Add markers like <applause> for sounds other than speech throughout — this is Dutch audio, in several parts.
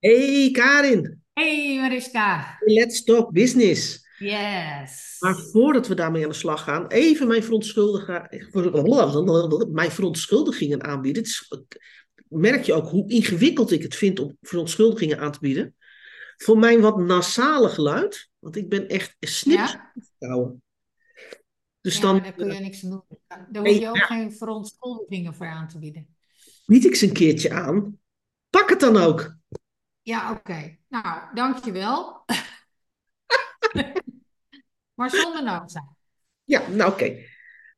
Hey Karin, Hey Mariska. let's talk business. Yes. Maar voordat we daarmee aan de slag gaan, even mijn, <laughs> mijn verontschuldigingen aanbieden. Is, merk je ook hoe ingewikkeld ik het vind om verontschuldigingen aan te bieden? Voor mijn wat nasale geluid, want ik ben echt snips Ja, Dus ja, dan daar kun je niks aan doen. Daar hoef je ook ja, geen verontschuldigingen voor aan te bieden. bied ik ze een keertje aan. Pak het dan ook. Ja, oké. Nou, dankjewel. <laughs> Maar zonder noodzaak. Ja, nou oké. Eh,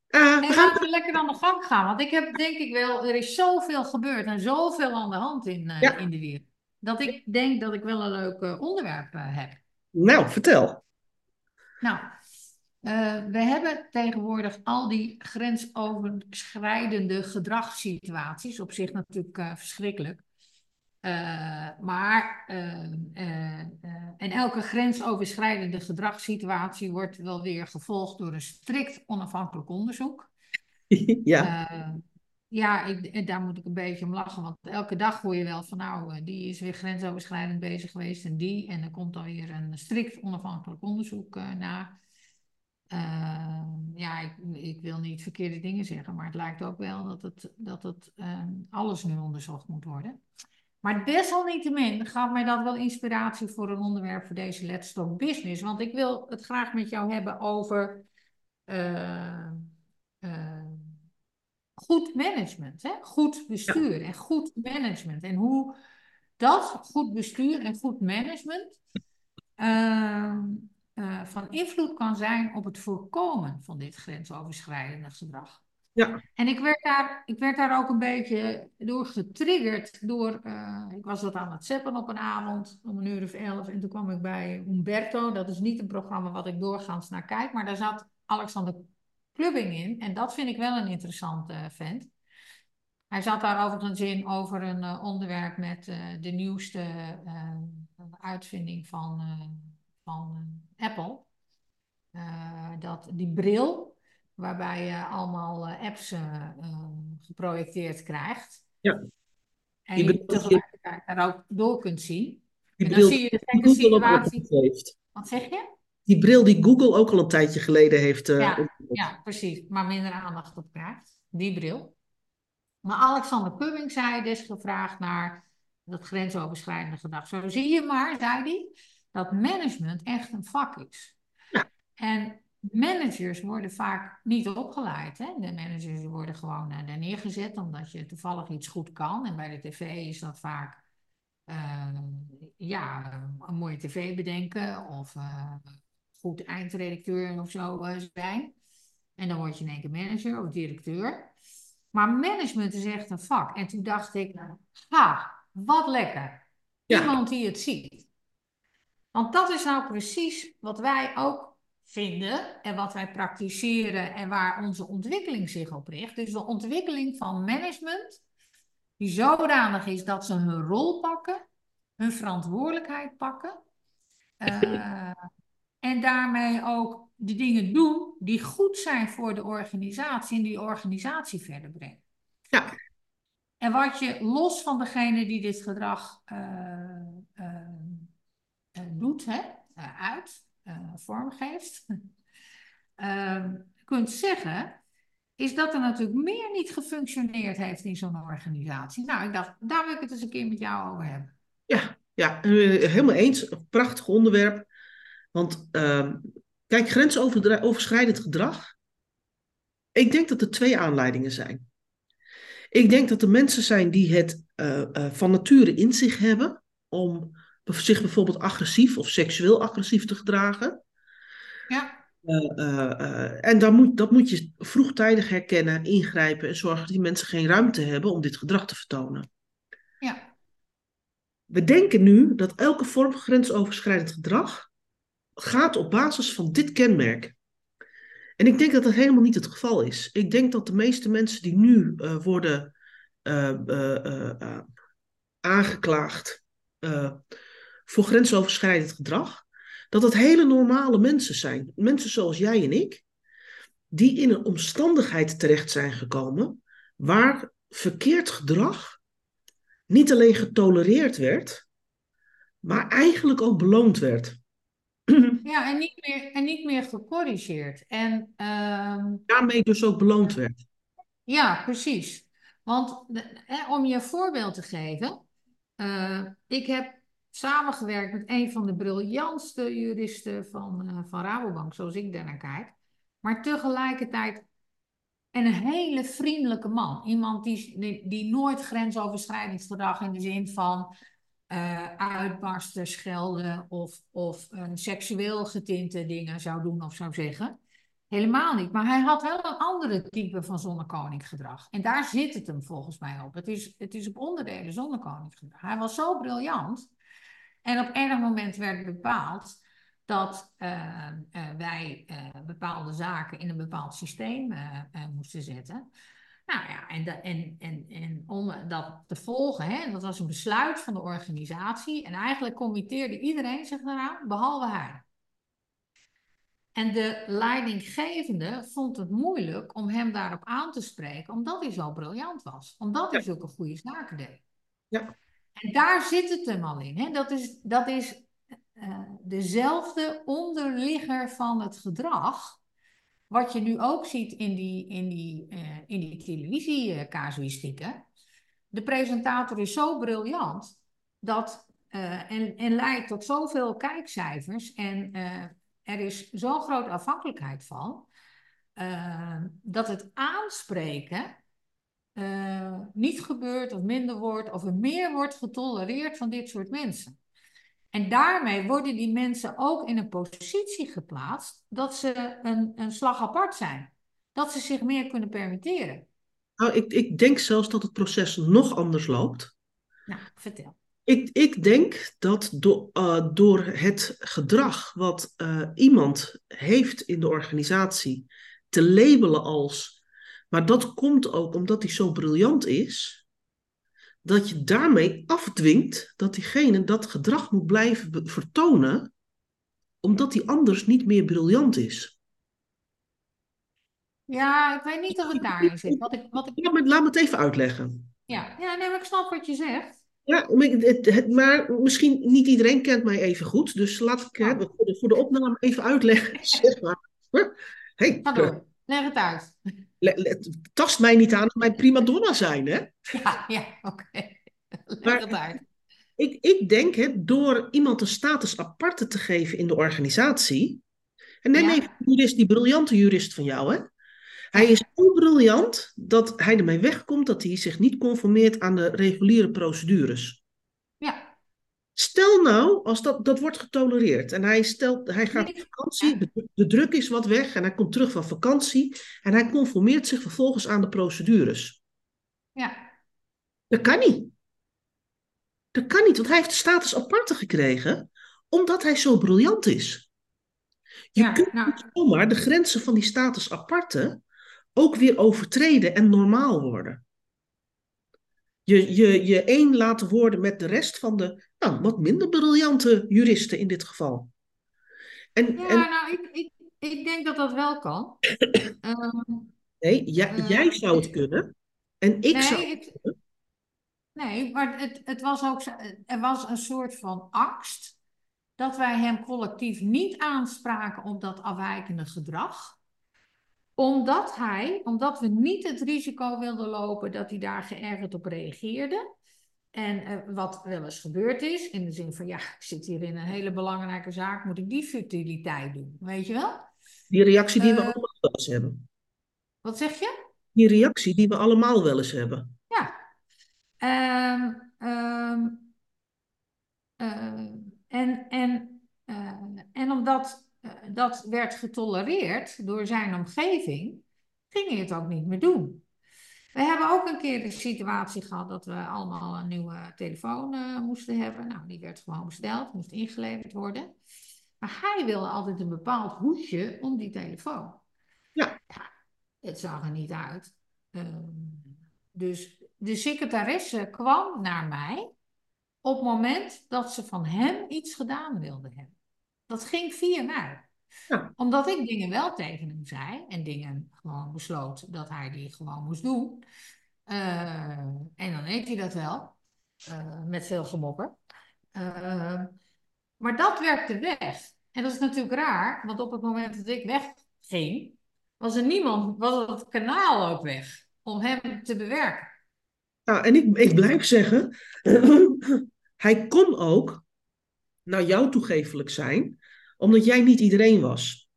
we En gaan. laten we lekker aan de gang gaan. Want ik heb denk ik wel, er is zoveel gebeurd en zoveel aan de hand in, eh, Ja, in de wereld. Dat ik denk dat ik wel een leuk eh, onderwerp heb. nou, vertel. Nou, we hebben tegenwoordig al die grensoverschrijdende gedragssituaties. Op zich natuurlijk verschrikkelijk. Eh, maar eh, eh, en elke grensoverschrijdende gedragssituatie wordt wel weer gevolgd door een strikt onafhankelijk onderzoek. <laughs> Ja, ja, ik, daar moet ik een beetje om lachen, want elke dag hoor je wel van nou, die is weer grensoverschrijdend bezig geweest en die. En er komt dan weer een strikt onafhankelijk onderzoek na. Eh, ja, ik, ik wil niet verkeerde dingen zeggen, maar het lijkt ook wel dat het, dat het alles nu onderzocht moet worden. Maar desalniettemin gaf mij dat wel inspiratie voor een onderwerp voor deze Let's Talk Business. Want ik wil het graag met jou hebben over eh, eh, goed management, hè? Goed ja, bestuur en goed management. En hoe dat goed bestuur en goed management ehm, eh, van invloed kan zijn op het voorkomen van dit grensoverschrijdende gedrag. Ja, En ik werd daar, ik werd daar ook een beetje door getriggerd. Door, eh, ik was wat aan het zeppen op een avond om een uur of elf. En toen kwam ik bij Umberto. Dat is niet een programma wat ik doorgaans naar kijk. Maar daar zat Alexander Klubbing in. En dat vind ik wel een interessante uh, vent. Hij zat daar overigens in over een uh, onderwerp met de nieuwste uitvinding van, van Apple. dat, die bril waarbij je allemaal uh, apps uh, uh, geprojecteerd krijgt. ja. En je je tegelijkertijd daar ook door kunt zien. Die En dan zie je de gekke al een situatie. heeft. Wat zeg je? Die bril die Google ook al een tijdje geleden heeft uh, Ja, precies. Maar minder aandacht op krijgt. Die bril. Maar Alexander Pubbing zei dus gevraagd naar dat grensoverschrijdende gedrag. Zo zie je maar, zei hij, dat management echt een vak is. Ja, En managers worden vaak niet opgeleid. Hè? De managers worden gewoon uh, daar neergezet omdat je toevallig iets goed kan. En bij de tv is dat vaak uh, ja, een mooie tv bedenken of uh, goed eindredacteur of zo uh, zijn. En dan word je in één keer manager of directeur. Maar management is echt een vak. En toen dacht ik, ha, wat lekker. ja, Iemand die het ziet. Want dat is nou precies wat wij ook vinden en wat wij praktiseren en waar onze ontwikkeling zich op richt. Dus de ontwikkeling van management, die zodanig is dat ze hun rol pakken, hun verantwoordelijkheid pakken. Uh, en daarmee ook de dingen doen die goed zijn voor de organisatie en die organisatie verder brengen. ja, En wat je los van degene die dit gedrag uh, uh, doet, hè, uit, vormgeeft, <laughs> kunt zeggen, is dat er natuurlijk meer niet gefunctioneerd heeft in zo'n organisatie. Nou, ik dacht, daar wil ik het eens een keer met jou over hebben. ja, ja, helemaal eens. Een prachtig onderwerp. Want uh, kijk, grensoverschrijdend gedrag. Ik denk dat er twee aanleidingen zijn. Ik denk dat er mensen zijn die het uh, uh, van nature in zich hebben om zich bijvoorbeeld agressief of seksueel agressief te gedragen. Ja. Uh, en dan moet, dat moet je vroegtijdig herkennen, ingrijpen en zorgen dat die mensen geen ruimte hebben om dit gedrag te vertonen. Ja. We denken nu dat elke vorm van grensoverschrijdend gedrag gaat op basis van dit kenmerk. En ik denk dat dat helemaal niet het geval is. Ik denk dat de meeste mensen die nu worden aangeklaagd voor grensoverschrijdend gedrag, dat het hele normale mensen zijn. Mensen zoals jij en ik, die in een omstandigheid terecht zijn gekomen waar verkeerd gedrag niet alleen getolereerd werd, maar eigenlijk al beloond werd. <clears throat> Ja, en niet meer, en niet meer gecorrigeerd. En, ehm, Daarmee dus ook beloond werd. ja, precies. Want hè, om je een voorbeeld te geven, uh, ik heb samengewerkt met een van de briljantste juristen van, uh, van Rabobank, zoals ik daarnaar kijk. Maar tegelijkertijd en een hele vriendelijke man. Iemand die, die, nooit grensoverschrijdingsgedrag in de zin van uh, uitbarsten, schelden of, of seksueel getinte dingen zou doen of zou zeggen. Helemaal niet. Maar hij had wel een andere type van zonnekoninggedrag. En daar zit het hem volgens mij op. Het is, het is op onderdelen zonnekoninggedrag. Hij was zo briljant. En op enig moment werd bepaald dat uh, uh, wij uh, bepaalde zaken in een bepaald systeem moesten zetten. Nou ja, en, de, en, en, en om dat te volgen, hè, dat was een besluit van de organisatie. En eigenlijk committeerde iedereen zich daaraan, behalve hij. En de leidinggevende vond het moeilijk om hem daarop aan te spreken, omdat hij zo briljant was. Omdat hij zulke goede zaken deed. Ja. En daar zit het hem al in. Hè? Dat is, dat is uh, dezelfde onderligger van het gedrag. Wat je nu ook ziet in die, in die, uh, in die televisiecasuïstieken. De presentator is zo briljant dat, uh, en, en leidt tot zoveel kijkcijfers. En er is zo'n grote afhankelijkheid van. dat het aanspreken uh, niet gebeurt of minder wordt of er meer wordt getolereerd van dit soort mensen. En daarmee worden die mensen ook in een positie geplaatst dat ze een, een slag apart zijn. Dat ze zich meer kunnen permitteren. Nou, ik, ik denk zelfs dat het proces nog anders loopt. Nou, vertel. Ik, ik denk dat do, uh, door het gedrag wat uh, iemand heeft in de organisatie te labelen als maar dat komt ook omdat hij zo briljant is, dat je daarmee afdwingt dat diegene dat gedrag moet blijven vertonen, omdat hij anders niet meer briljant is. Ja, ik weet niet of het daarin zit. Wat ik, wat ik... Ja, maar laat me het even uitleggen. Ja, ja nee, maar ik snap wat je zegt. Ja, maar misschien niet iedereen kent mij even goed. Dus laat ik voor, de, voor de opname even uitleggen. <laughs> Zeg maar. Hey, Ga door, leg het uit tast mij niet aan dat mijn prima donna zijn, hè? Ja, ja, oké. Okay. Maar ik, ik denk, hè, door iemand een status aparte te geven in de organisatie. En neem ja. even jurist, die briljante jurist van jou, hè? Hij is zo briljant dat hij ermee wegkomt dat hij zich niet conformeert aan de reguliere procedures. Stel nou, als dat, dat wordt getolereerd en hij, stelt, hij gaat op vakantie, de, de, druk is wat weg en hij komt terug van vakantie en hij conformeert zich vervolgens aan de procedures. Ja. Dat kan niet. Dat kan niet, want hij heeft de status aparte gekregen omdat hij zo briljant is. Je ja, kunt nou, niet zomaar de grenzen van die status aparte ook weer overtreden en normaal worden. Je, je, je één laten worden met de rest van de nou, wat minder briljante juristen in dit geval. En, ja, en... nou, ik, ik, ik denk dat dat wel kan. um, <coughs> nee, jij, uh, jij zou het <coughs> kunnen. En ik nee, zou het. Nee, maar het, het was ook, er was een soort van angst dat wij hem collectief niet aanspraken op dat afwijkende gedrag omdat hij, omdat we niet het risico wilden lopen dat hij daar geërgerd op reageerde. En uh, wat wel eens gebeurd is, in de zin van ja, ik zit hier in een hele belangrijke zaak, moet ik die futiliteit doen, weet je wel? Die reactie die uh, we allemaal wel eens hebben. Wat zeg je? Die reactie die we allemaal wel eens hebben. Ja. Um, um, uh, en, en, en omdat dat werd getolereerd door zijn omgeving, ging hij het ook niet meer doen. We hebben ook een keer de situatie gehad dat we allemaal een nieuwe telefoon uh, moesten hebben. Nou, die werd gewoon besteld, moest ingeleverd worden. Maar hij wilde altijd een bepaald hoesje om die telefoon. Ja. ja het zag er niet uit. Um, dus de secretaresse kwam naar mij op het moment dat ze van hem iets gedaan wilde hebben. Dat ging via mij. Ja. Omdat ik dingen wel tegen hem zei en dingen gewoon besloot dat hij die gewoon moest doen. Uh, en dan deed hij dat wel, uh, met veel gemopper. Uh, maar dat werkte weg. En dat is natuurlijk raar, want op het moment dat ik wegging, was er niemand, was het kanaal ook weg om hem te bewerken. Nou, en ik, ik blijf zeggen, <clears throat> hij kon ook naar jou toegefelijk zijn, omdat jij niet iedereen was.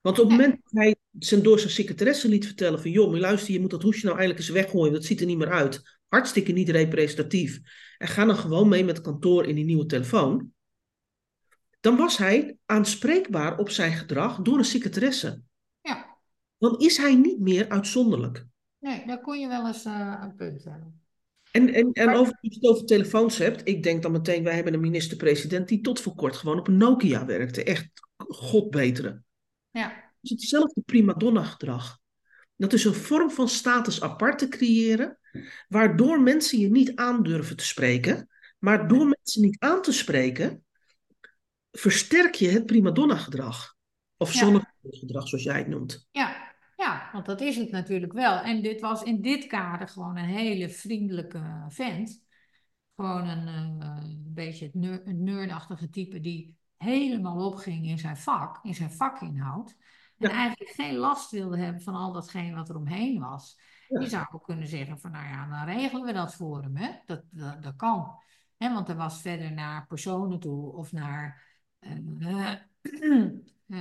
Want op het moment dat hij zijn, door zijn secretaresse liet vertellen van... joh, maar luister, je moet dat hoesje nou eigenlijk eens weggooien, dat ziet er niet meer uit. Hartstikke niet representatief. En ga dan gewoon mee met het kantoor in die nieuwe telefoon. Dan was hij aanspreekbaar op zijn gedrag door een secretaresse. Ja. Dan is hij niet meer uitzonderlijk. Nee, daar kon je wel eens uh, een punt hebben. En, en, en over, als je het over telefoons hebt, ik denk dan meteen, wij hebben een minister-president die tot voor kort gewoon op een Nokia werkte. Echt godbetere. Ja. Het is hetzelfde prima donna gedrag. Dat is een vorm van status apart te creëren, waardoor mensen je niet aandurven te spreken. Maar door mensen niet aan te spreken, versterk je het prima donna gedrag. Of ja. gedrag, zoals jij het noemt. Ja, ja, want dat is het natuurlijk wel. En dit was in dit kader gewoon een hele vriendelijke vent. Gewoon een, een beetje het neur, een nerdachtige type die helemaal opging in zijn vak, in zijn vakinhoud. En eigenlijk geen last wilde hebben van al datgene wat er omheen was. Je zou ook kunnen zeggen van, nou ja, dan regelen we dat voor hem. Hè? Dat, dat, dat kan. Hè? Want er was verder naar personen toe of naar... Uh, <clears throat>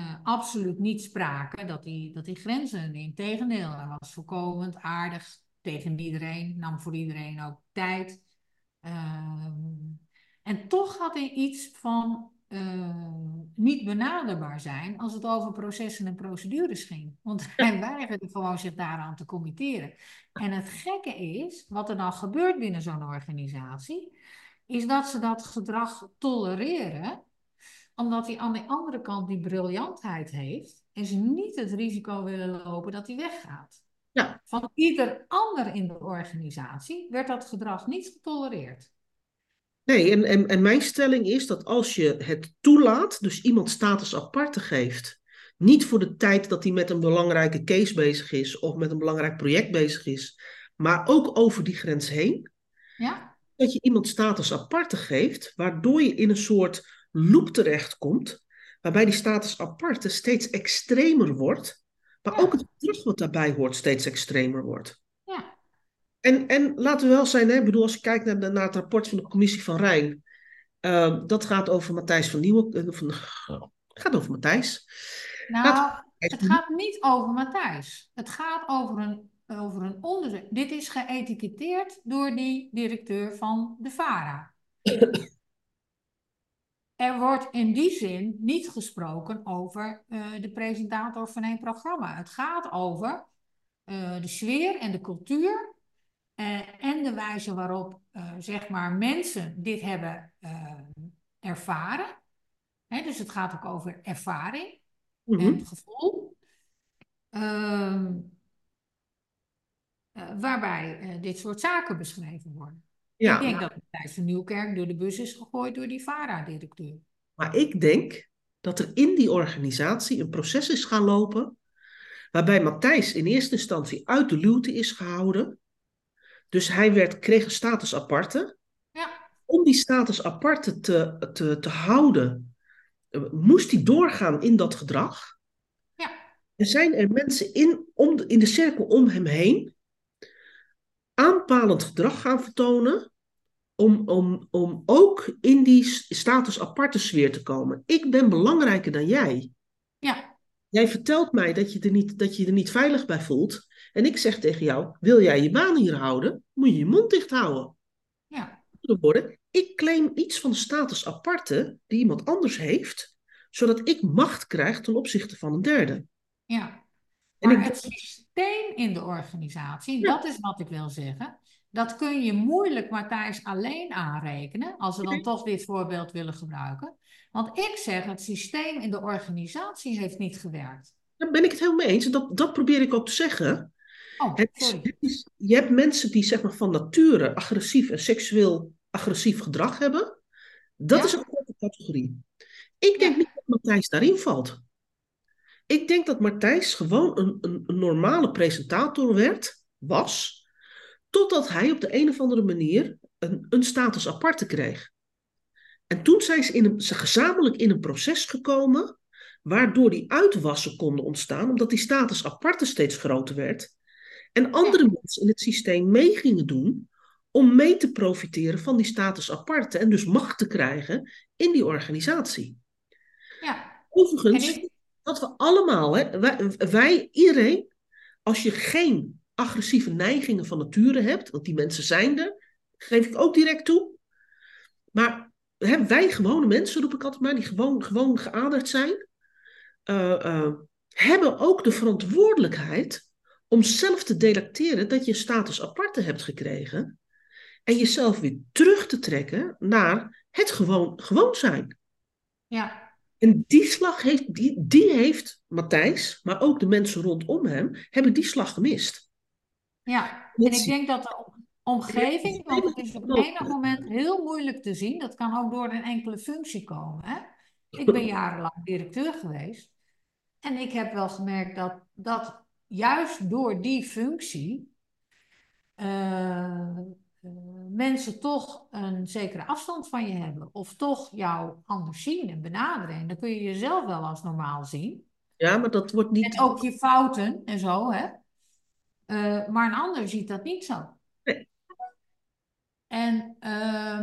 uh, absoluut niet sprake dat die, dat die grenzen. Integendeel, hij was voorkomend aardig tegen iedereen, nam voor iedereen ook tijd. Uh, en toch had hij iets van uh, niet benaderbaar zijn als het over processen en procedures ging. Want <laughs> hij weigerde gewoon zich daaraan te committeren. En het gekke is, wat er dan gebeurt binnen zo'n organisatie, is dat ze dat gedrag tolereren, omdat hij aan de andere kant die briljantheid heeft en ze niet het risico willen lopen dat hij weggaat. Ja. Van ieder ander in de organisatie werd dat gedrag niet getolereerd. Nee, en, en, en mijn stelling is dat als je het toelaat, dus iemand status aparte geeft, niet voor de tijd dat hij met een belangrijke case bezig is of met een belangrijk project bezig is, maar ook over die grens heen, ja? dat je iemand status aparte geeft, waardoor je in een soort loop terechtkomt, waarbij die status aparte steeds extremer wordt, maar ook het gedrag wat daarbij hoort steeds extremer wordt. En, en laten we wel zijn, hè, ik bedoel, als je kijkt naar, naar het rapport van de commissie van Rijn, uh, dat gaat over Matthijs van Nieuwen. Uh, van, uh, gaat over Matthijs. Nou, het gaat niet over Matthijs. Het gaat over een, over een onderzoek. Dit is geëtiketteerd door die directeur van de VARA. <coughs> er wordt in die zin niet gesproken over de presentator van een programma. Het gaat over de sfeer en de cultuur uh, en de wijze waarop zeg maar mensen dit hebben ervaren. Hè, dus het gaat ook over ervaring mm -hmm. en gevoel. Ehm, waarbij dit soort zaken beschreven worden. Ja, ik denk dat Matthijs van Nieuwkerk door de bus is gegooid door die VARA-directeur. Maar ik denk dat er in die organisatie een proces is gaan lopen. waarbij Matthijs in eerste instantie uit de luwte is gehouden dus hij werd, kreeg een status aparte. Ja. Om die status aparte te, te, te houden, eh, moest hij doorgaan in dat gedrag. Ja. Er zijn er mensen in, om de, in de cirkel om hem heen aanpalend gedrag gaan vertonen. Om, om, om ook in die status aparte sfeer te komen. Ik ben belangrijker dan jij. Ja. Jij vertelt mij dat je, er niet, dat je er niet veilig bij voelt. En ik zeg tegen jou, wil jij je baan hier houden, moet je je mond dicht houden. Ja. Worden, ik claim iets van de status aparte die iemand anders heeft, zodat ik macht krijg ten opzichte van een derde. Ja, maar ik... het systeem in de organisatie, dat is wat ik wil zeggen, dat kun je moeilijk Matthijs alleen aanrekenen, als we dan toch dit voorbeeld willen gebruiken. Want ik zeg, het systeem in de organisatie heeft niet gewerkt. Daar ben ik het helemaal mee eens. En dat, dat probeer ik ook te zeggen. Oh, het is, je hebt mensen die zeg maar, van nature agressief en seksueel agressief gedrag hebben. Dat is een grote categorie. Ik denk niet dat Matthijs daarin valt. Ik denk dat Matthijs gewoon een, een, een, normale presentator werd, was, totdat hij op de een of andere manier een, een status aparte kreeg. En toen zijn ze, in een, ze gezamenlijk in een proces gekomen, waardoor die uitwassen konden ontstaan, omdat die status aparte steeds groter werd. En andere mensen in het systeem mee gingen doen om mee te profiteren van die status aparte en dus macht te krijgen in die organisatie. Ja. Overigens, dat we allemaal, hè, wij, wij, iedereen, als je geen agressieve neigingen van nature hebt, want die mensen zijn er, geef ik ook direct toe. Maar hè, wij gewone mensen, roep ik altijd maar, die gewoon, gewoon geaderd zijn, uh, uh, hebben ook de verantwoordelijkheid om zelf te delecteren dat je status aparte hebt gekregen en jezelf weer terug te trekken naar het gewoon, gewoon zijn. Ja. En die slag heeft, die, die heeft Matthijs, maar ook de mensen rondom hem, hebben die slag gemist. Ja, en ik denk dat de omgeving, want het is op enig moment heel moeilijk te zien, dat kan ook door een enkele functie komen. Hè? Ik ben <laughs> jarenlang directeur geweest en ik heb wel gemerkt dat, dat juist door die functie uh, uh, mensen toch een zekere afstand van je hebben. Of toch jou anders zien en benaderen. En dan kun je jezelf wel als normaal zien. Ja, maar dat wordt niet... En ook je fouten en zo, hè. Uh, maar een ander ziet dat niet zo. Nee. En, uh,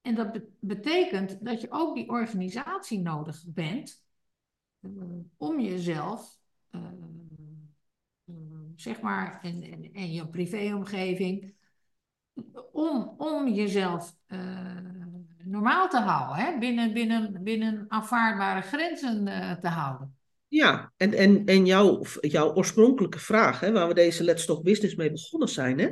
en dat be betekent dat je ook die organisatie nodig bent om jezelf zeg maar, en, en, en je privéomgeving, om, om jezelf normaal te houden, hè? Binnen, binnen, binnen aanvaardbare grenzen te houden. Ja, en, en, en jouw, jouw oorspronkelijke vraag, hè, waar we deze Let's Talk Business mee begonnen zijn, hè?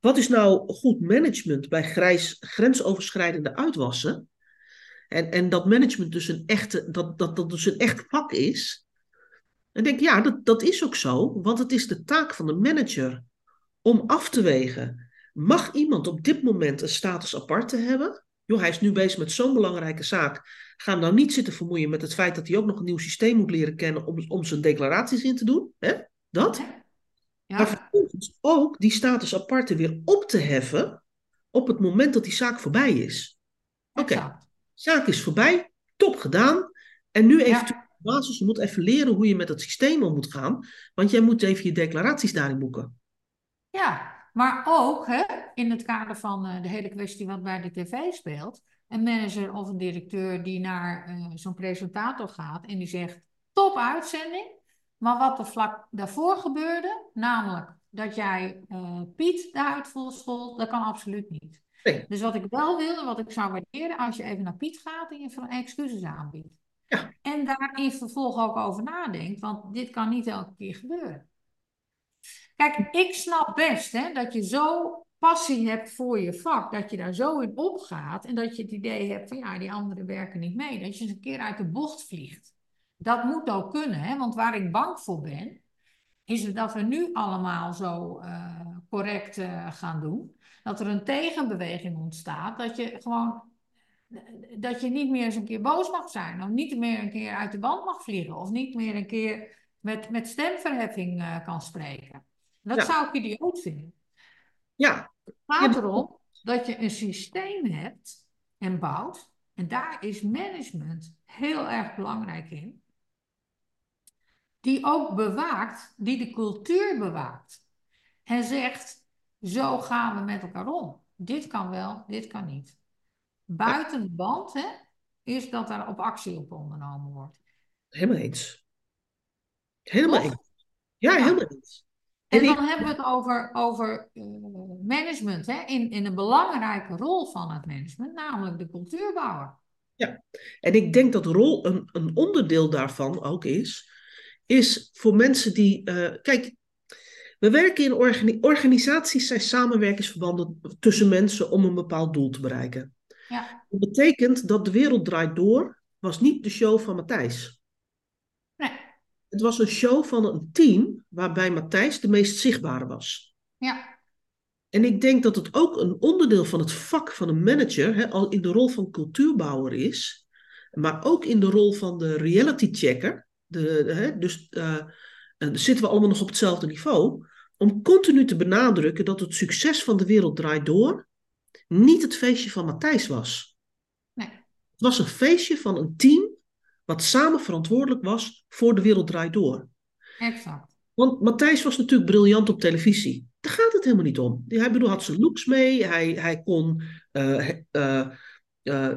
wat is nou goed management bij grijs, grensoverschrijdende uitwassen? En, en dat management dus een echte, dat, dat, dat dus een echt vak is. En denk, ja, dat, dat is ook zo, want het is de taak van de manager om af te wegen Mag iemand op dit moment een status aparte hebben? Joh, hij is nu bezig met zo'n belangrijke zaak. Ga hem nou niet zitten vermoeien met het feit dat hij ook nog een nieuw systeem moet leren kennen om, om zijn declaraties in te doen. Hè? Dat. Ja. Maar vervolgens ook die status aparte weer op te heffen op het moment dat die zaak voorbij is. Oké, okay. zaak is voorbij, top gedaan. En nu even ja. basis, je moet even leren hoe je met het systeem om moet gaan. Want jij moet even je declaraties daarin boeken. Ja, maar ook hè, in het kader van uh, de hele kwestie wat bij de tv speelt. Een manager of een directeur die naar uh, zo'n presentator gaat en die zegt: top uitzending. Maar wat er vlak daarvoor gebeurde, namelijk dat jij uh, Piet daaruit volschool, dat kan absoluut niet. Nee. Dus wat ik wel wil en wat ik zou waarderen, als je even naar Piet gaat en je van excuses aanbiedt. Ja. En daar in vervolg ook over nadenkt, want dit kan niet elke keer gebeuren. Kijk, ik snap best hè, dat je zo passie hebt voor je vak, dat je daar zo in opgaat en dat je het idee hebt van ja, die anderen werken niet mee, dat je eens een keer uit de bocht vliegt. Dat moet ook kunnen, hè? want waar ik bang voor ben, is dat we nu allemaal zo uh, correct uh, gaan doen. Dat er een tegenbeweging ontstaat, dat je gewoon dat je niet meer eens een keer boos mag zijn, of niet meer een keer uit de band mag vliegen, of niet meer een keer met, met stemverheffing uh, kan spreken. Dat ja. zou ik idioot vinden. Ja. Het gaat erom dat je een systeem hebt en bouwt. En daar is management heel erg belangrijk in. Die ook bewaakt, die de cultuur bewaakt. En zegt, zo gaan we met elkaar om. Dit kan wel, dit kan niet. Buiten de band hè, is dat er op actie op ondernomen wordt. Helemaal eens. Helemaal Toch? eens. Ja, ja, helemaal eens. En dan hebben we het over, over uh, management, hè? In, in een belangrijke rol van het management, namelijk de cultuurbouwer. Ja, en ik denk dat rol een, een onderdeel daarvan ook is, is voor mensen die, uh, kijk, we werken in organi organisaties, zijn samenwerkingsverbanden tussen mensen om een bepaald doel te bereiken. Ja. Dat betekent dat de wereld draait door, was niet de show van Matthijs. Het was een show van een team waarbij Matthijs de meest zichtbare was. Ja. En ik denk dat het ook een onderdeel van het vak van een manager, hè, al in de rol van cultuurbouwer is, maar ook in de rol van de reality checker. De, de, hè, dus uh, zitten we allemaal nog op hetzelfde niveau. Om continu te benadrukken dat het succes van de wereld draait door niet het feestje van Matthijs was. Het was een feestje van een team wat samen verantwoordelijk was voor de wereld draait door. Exact. Want Matthijs was natuurlijk briljant op televisie. Daar gaat het helemaal niet om. Hij bedoel, had zijn looks mee. Hij, hij kon uh, uh, uh,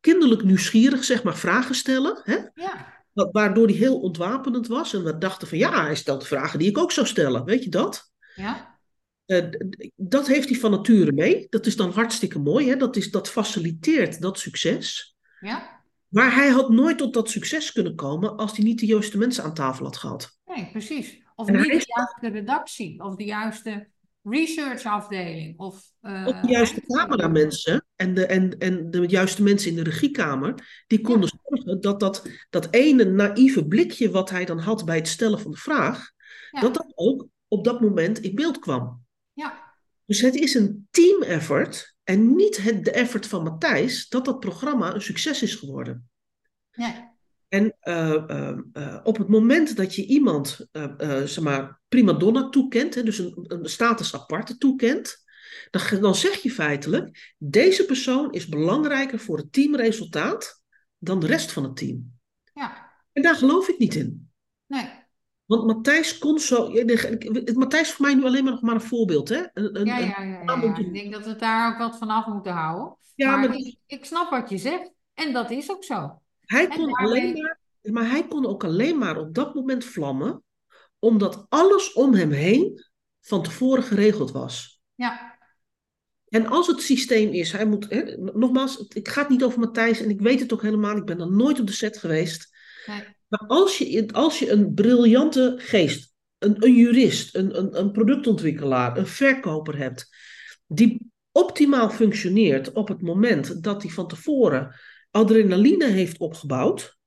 kinderlijk nieuwsgierig, zeg maar, vragen stellen. Hè? Ja. Waardoor hij heel ontwapenend was. En we dachten van ja, hij stelt vragen die ik ook zou stellen. Weet je dat? Ja. dat heeft hij van nature mee. Dat is dan hartstikke mooi. Hè? Dat, is, dat faciliteert dat succes. Ja. Maar hij had nooit tot dat succes kunnen komen als hij niet de juiste mensen aan tafel had gehad. Nee, precies. Of en niet de juiste redactie, of de juiste researchafdeling. Of, uh, of de juiste cameramensen en de, en, en de juiste mensen in de regiekamer, die konden ja. zorgen dat, dat dat ene naïeve blikje wat hij dan had bij het stellen van de vraag, ja. dat dat ook op dat moment in beeld kwam. Ja. Dus het is een team effort en niet het, de effort van Matthijs dat dat programma een succes is geworden. Nee. En uh, uh, uh, op het moment dat je iemand, zeg maar, prima donna toekent, hè, dus een, een status aparte toekent, dan, dan zeg je feitelijk, deze persoon is belangrijker voor het teamresultaat dan de rest van het team. Ja. En daar geloof ik niet in. Want Matthijs kon zo. Matthijs is voor mij nu alleen maar nog maar een voorbeeld. Hè? Een, ja, ja, ja. Ik denk dat we daar ook wat van af moeten houden. Ja, maar, maar ik, ik snap wat je zegt. En dat is ook zo. Hij kon daarmee... alleen maar, maar hij kon ook alleen maar op dat moment vlammen, omdat alles om hem heen van tevoren geregeld was. Ja. En als het systeem is, hij moet, hè, nogmaals, ik ga het niet over Matthijs en ik weet het ook helemaal, ik ben dan nooit op de set geweest. Nee. Maar als je, als je een briljante geest, een, jurist, een, een, een productontwikkelaar, een verkoper hebt, die optimaal functioneert op het moment dat hij van tevoren adrenaline heeft opgebouwd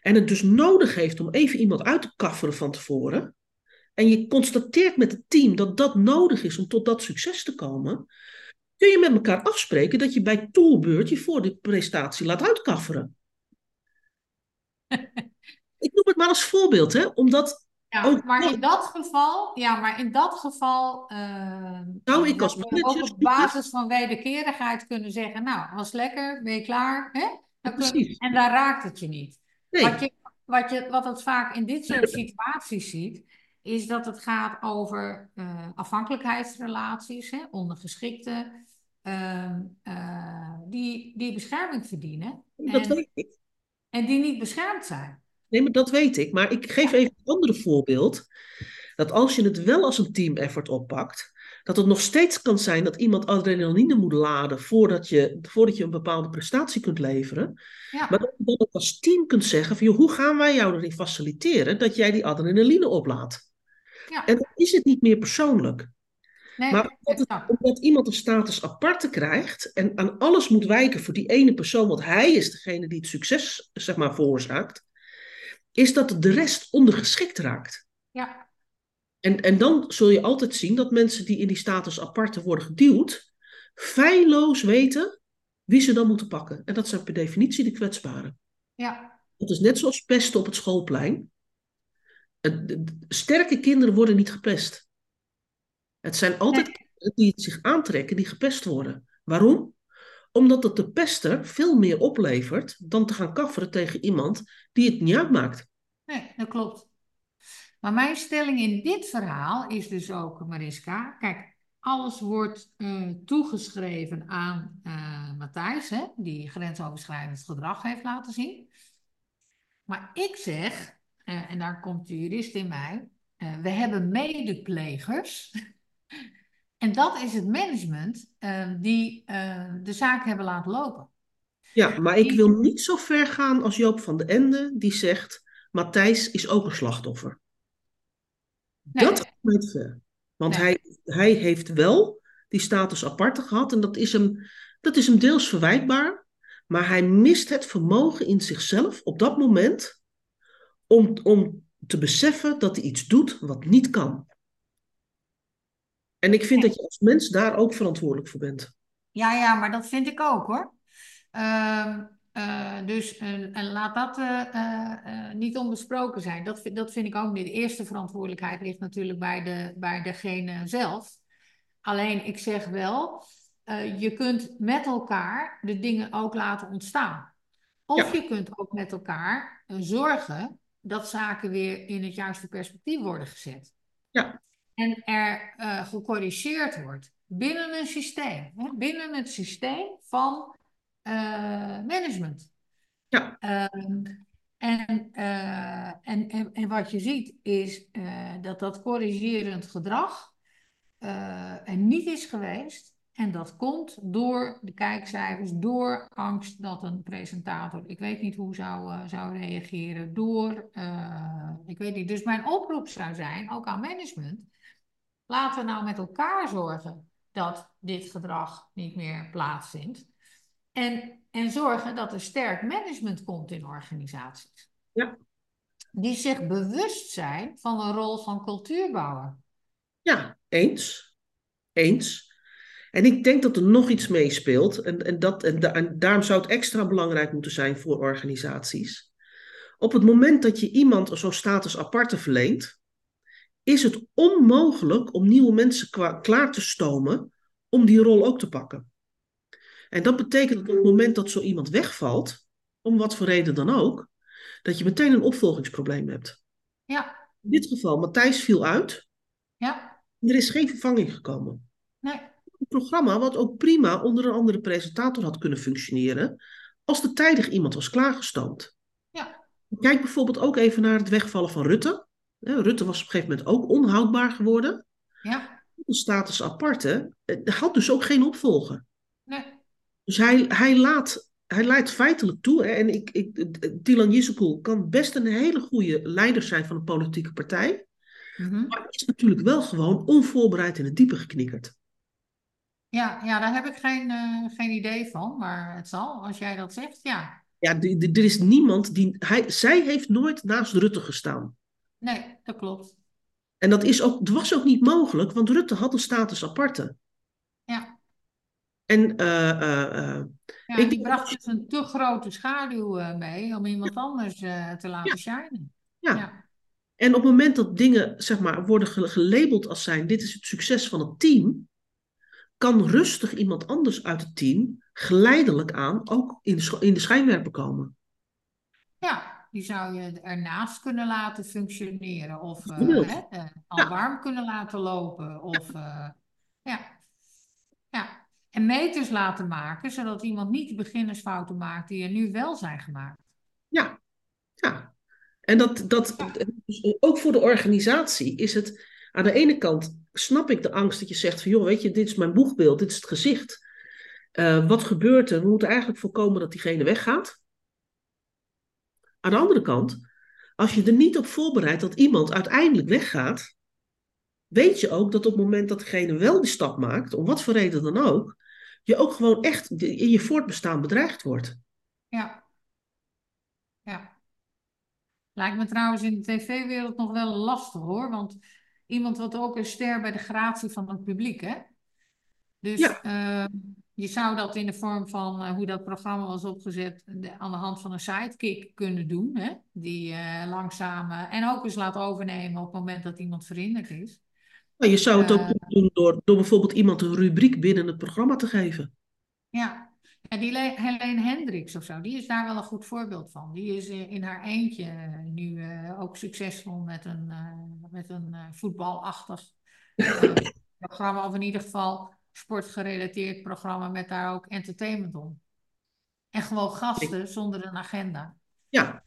en het dus nodig heeft om even iemand uit te kafferen van tevoren, en je constateert met het team dat dat nodig is om tot dat succes te komen, kun je met elkaar afspreken dat je bij toolbeurt je voor de prestatie laat uitkafferen. Ik noem het maar als voorbeeld, hè, omdat. Ja, ook, maar in dat geval, ja, maar in dat geval uh, nou, ik als manager, ook op basis van wederkerigheid kunnen zeggen, nou, was lekker, ben je klaar, hè? Ja. En daar raakt het je niet. Nee. Wat, je, wat, je, wat het vaak in dit soort situaties ziet, is dat het gaat over uh, afhankelijkheidsrelaties, hè, ondergeschikten, uh, uh, die, die bescherming verdienen. Dat en, weet ik. En die niet beschermd zijn. Nee, maar dat weet ik. Maar ik geef even een ander voorbeeld. Dat als je het wel als een team effort oppakt, dat het nog steeds kan zijn dat iemand adrenaline moet laden voordat je, voordat je een bepaalde prestatie kunt leveren. Ja. Maar dat je dan ook als team kunt zeggen van, joh, hoe gaan wij jou erin faciliteren dat jij die adrenaline oplaat? Ja. En dan is het niet meer persoonlijk. Nee, maar omdat, het, omdat, iemand een status aparte krijgt en aan alles moet wijken voor die ene persoon, want hij is degene die het succes zeg maar, veroorzaakt, is dat de rest ondergeschikt raakt. Ja. En, en dan zul je altijd zien dat mensen die in die status aparte worden geduwd, feilloos weten wie ze dan moeten pakken. En dat zijn per definitie de kwetsbaren. Ja. Dat is net zoals pesten op het schoolplein. Sterke kinderen worden niet gepest. Het zijn altijd nee. die het zich aantrekken die gepest worden. Waarom? Omdat het de pester veel meer oplevert dan te gaan kafferen tegen iemand die het niet uitmaakt. Nee, dat klopt. Maar mijn stelling in dit verhaal is dus ook, Mariska, kijk, alles wordt uh, toegeschreven aan uh, Matthijs, hè, die grensoverschrijdend gedrag heeft laten zien. Maar ik zeg, uh, en daar komt de jurist in mij, we hebben medeplegers. <laughs> en dat is het management die de zaak hebben laten lopen. Ja, maar ik wil niet zo ver gaan als Joop van de Ende, die zegt, Matthijs is ook een slachtoffer. Nee. Dat gaat niet ver. Want Nee. hij, hij heeft wel die status aparte gehad en dat is, hem, dat is hem deels verwijtbaar. Maar hij mist het vermogen in zichzelf op dat moment om, om te beseffen dat hij iets doet wat niet kan. En ik vind dat je als mens daar ook verantwoordelijk voor bent. Ja, ja, maar dat vind ik ook hoor. Ehm, eh, dus eh, en laat dat eh, niet onbesproken zijn. Dat, vind- dat vind ik ook niet. De eerste verantwoordelijkheid ligt natuurlijk bij, de, bij degene zelf. Alleen ik zeg wel, je kunt met elkaar de dingen ook laten ontstaan. Of Ja. je kunt ook met elkaar zorgen dat zaken weer in het juiste perspectief worden gezet. Ja. En er eh, gecorrigeerd wordt binnen een systeem, hè, binnen het systeem van eh, management. Ja. Ehm, en, eh, en, en, en wat je ziet is dat dat corrigerend gedrag eh, er niet is geweest. En dat komt door de kijkcijfers, door angst dat een presentator, ik weet niet hoe zou, zou reageren, door, ik weet niet. Dus mijn oproep zou zijn, ook aan management, laten we nou met elkaar zorgen dat dit gedrag niet meer plaatsvindt. En, en zorgen dat er sterk management komt in organisaties. Ja. Die zich bewust zijn van een rol van cultuurbouwer. Ja, eens. Eens. En ik denk dat er nog iets meespeelt. En, en, dat, en, da- en daarom zou het extra belangrijk moeten zijn voor organisaties. Op het moment dat je iemand zo'n status aparte verleent, is het onmogelijk om nieuwe mensen klaar te stomen om die rol ook te pakken. En dat betekent dat op het moment dat zo iemand wegvalt, om wat voor reden dan ook, dat je meteen een opvolgingsprobleem hebt. Ja, In dit geval, Matthijs viel uit. ja, Er is geen vervanging gekomen. nee, Een programma wat ook prima onder een andere presentator had kunnen functioneren, als er tijdig iemand was klaargestoomd. ja, Kijk bijvoorbeeld ook even naar het wegvallen van Rutte. Rutte was op een gegeven moment ook onhoudbaar geworden. ja, De status aparte eh, had dus ook geen opvolger. nee, Dus hij, hij, laat, hij leidt feitelijk toe. Hè, en ik, ik, Dylan kan best een hele goede leider zijn van een politieke partij. mhm. Maar is natuurlijk wel gewoon onvoorbereid in het diepe geknikkerd. ja, ja, daar heb ik geen, eh, geen idee van, maar het zal, als jij dat zegt, ja. Ja, er is niemand die. Hij, zij heeft nooit naast Rutte gestaan. Nee, dat klopt. En dat is ook, dat was ook niet mogelijk, want Rutte had een status aparte. Ja, En eh, eh, eh, ja Ik die bracht dus een te grote schaduw mee om iemand anders te laten Ja. shinen. ja. Ja, En op het moment dat dingen zeg maar, worden ge- gelabeld als zijn: dit is het succes van het team, kan rustig iemand anders uit het team geleidelijk aan ook in de, in de schijnwerper komen. ja, die zou je ernaast kunnen laten functioneren of eh, hè, eh, al Ja. warm kunnen laten lopen of eh, ja, ja. En meters laten maken, zodat iemand niet de beginnersfouten maakt die er nu wel zijn gemaakt. Ja, ja. En dat, dat, dus ook voor de organisatie is het aan de ene kant snap ik de angst dat je zegt van joh, weet je, dit is mijn boegbeeld, dit is het gezicht. Wat gebeurt er? We moeten eigenlijk voorkomen dat diegene weggaat. Aan de andere kant, als je er niet op voorbereidt dat iemand uiteindelijk weggaat, weet je ook dat op het moment dat degene wel die stap maakt, om wat voor reden dan ook, je ook gewoon echt in je voortbestaan bedreigd wordt. Ja. Ja. Lijkt me trouwens in de tv-wereld nog wel lastig hoor. Want iemand wordt ook een ster bij de gratie van het publiek, hè? Dus Ja. eh, je zou dat in de vorm van eh, hoe dat programma was opgezet, de- aan de hand van een sidekick kunnen doen, hè? Die eh, langzaam eh, en ook eens laat overnemen op het moment dat iemand verhinderd is. Nou, je zou het ook kunnen doen door, door bijvoorbeeld iemand een rubriek binnen het programma te geven. Ja, en die Le- Helene Hendricks of zo, die is daar wel een goed voorbeeld van. Die is in haar eentje nu ook succesvol met een, met een voetbalachtig <laughs> programma, of in ieder geval sportgerelateerd programma met daar ook entertainment om. En gewoon gasten zonder een agenda. Ja,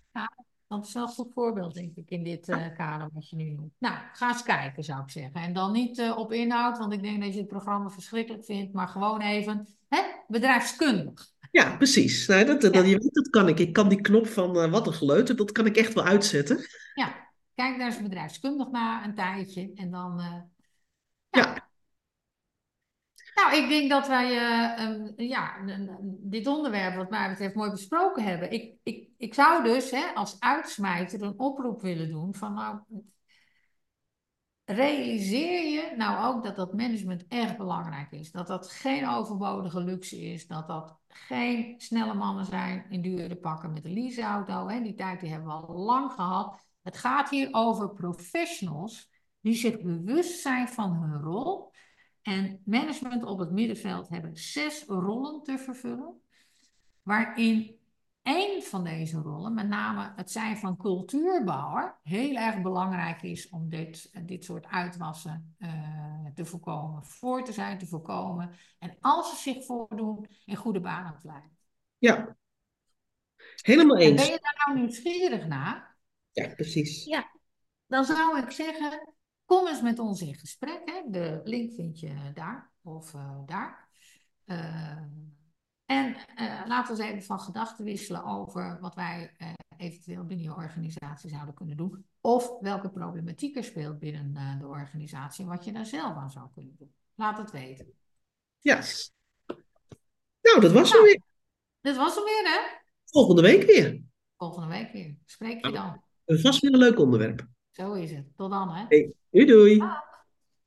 Dat is wel een goed voorbeeld, denk ik, in dit eh, kader wat je nu noemt. Nou, ga eens kijken, zou ik zeggen. En dan niet eh, op inhoud, want ik denk dat je het programma verschrikkelijk vindt, maar gewoon even hè, bedrijfskundig. ja precies. Nou, dat, dat, Ja. je weet, dat kan ik. Ik kan die knop van eh, wat een geleuter, dat kan ik echt wel uitzetten. Ja, kijk daar eens bedrijfskundig naar een tijdje en dan. Ja. Nou, ik denk dat wij eh, ja, dit onderwerp, wat mij betreft, mooi besproken hebben. Ik, ik, ik zou dus hè, als uitsmijter een oproep willen doen van nou. Realiseer je nou ook dat dat management erg belangrijk is? Dat dat geen overbodige luxe is, dat dat geen snelle mannen zijn in dure pakken met een leaseauto. Hè? Die tijd die hebben we al lang gehad. Het gaat hier over professionals die zich bewust zijn van hun rol. En management op het middenveld hebben zes rollen te vervullen, waarin één van deze rollen, met name het zijn van cultuurbouwer, heel erg belangrijk is om dit, dit soort uitwassen uh, te voorkomen, voor te zijn, te voorkomen. En als ze zich voordoen, in goede banen te leiden. Ja, helemaal eens. En ben je daar nou nieuwsgierig naar? Ja, precies. Ja, dan zou ik zeggen, kom eens met ons in gesprek. Hè. De link vind je daar of uh, daar. Uh, en uh, laten we eens even van gedachten wisselen over wat wij eventueel binnen je organisatie zouden kunnen doen. Of welke problematiek er speelt binnen de organisatie en wat je daar zelf aan zou kunnen doen. Laat het weten. Ja. Nou, dat was nou, hem weer. Dat was hem weer, hè? Volgende week weer. Volgende week weer. Spreek je dan. Een vast weer een leuk onderwerp. Zo is het. Tot dan, hè? Hey, doei doei.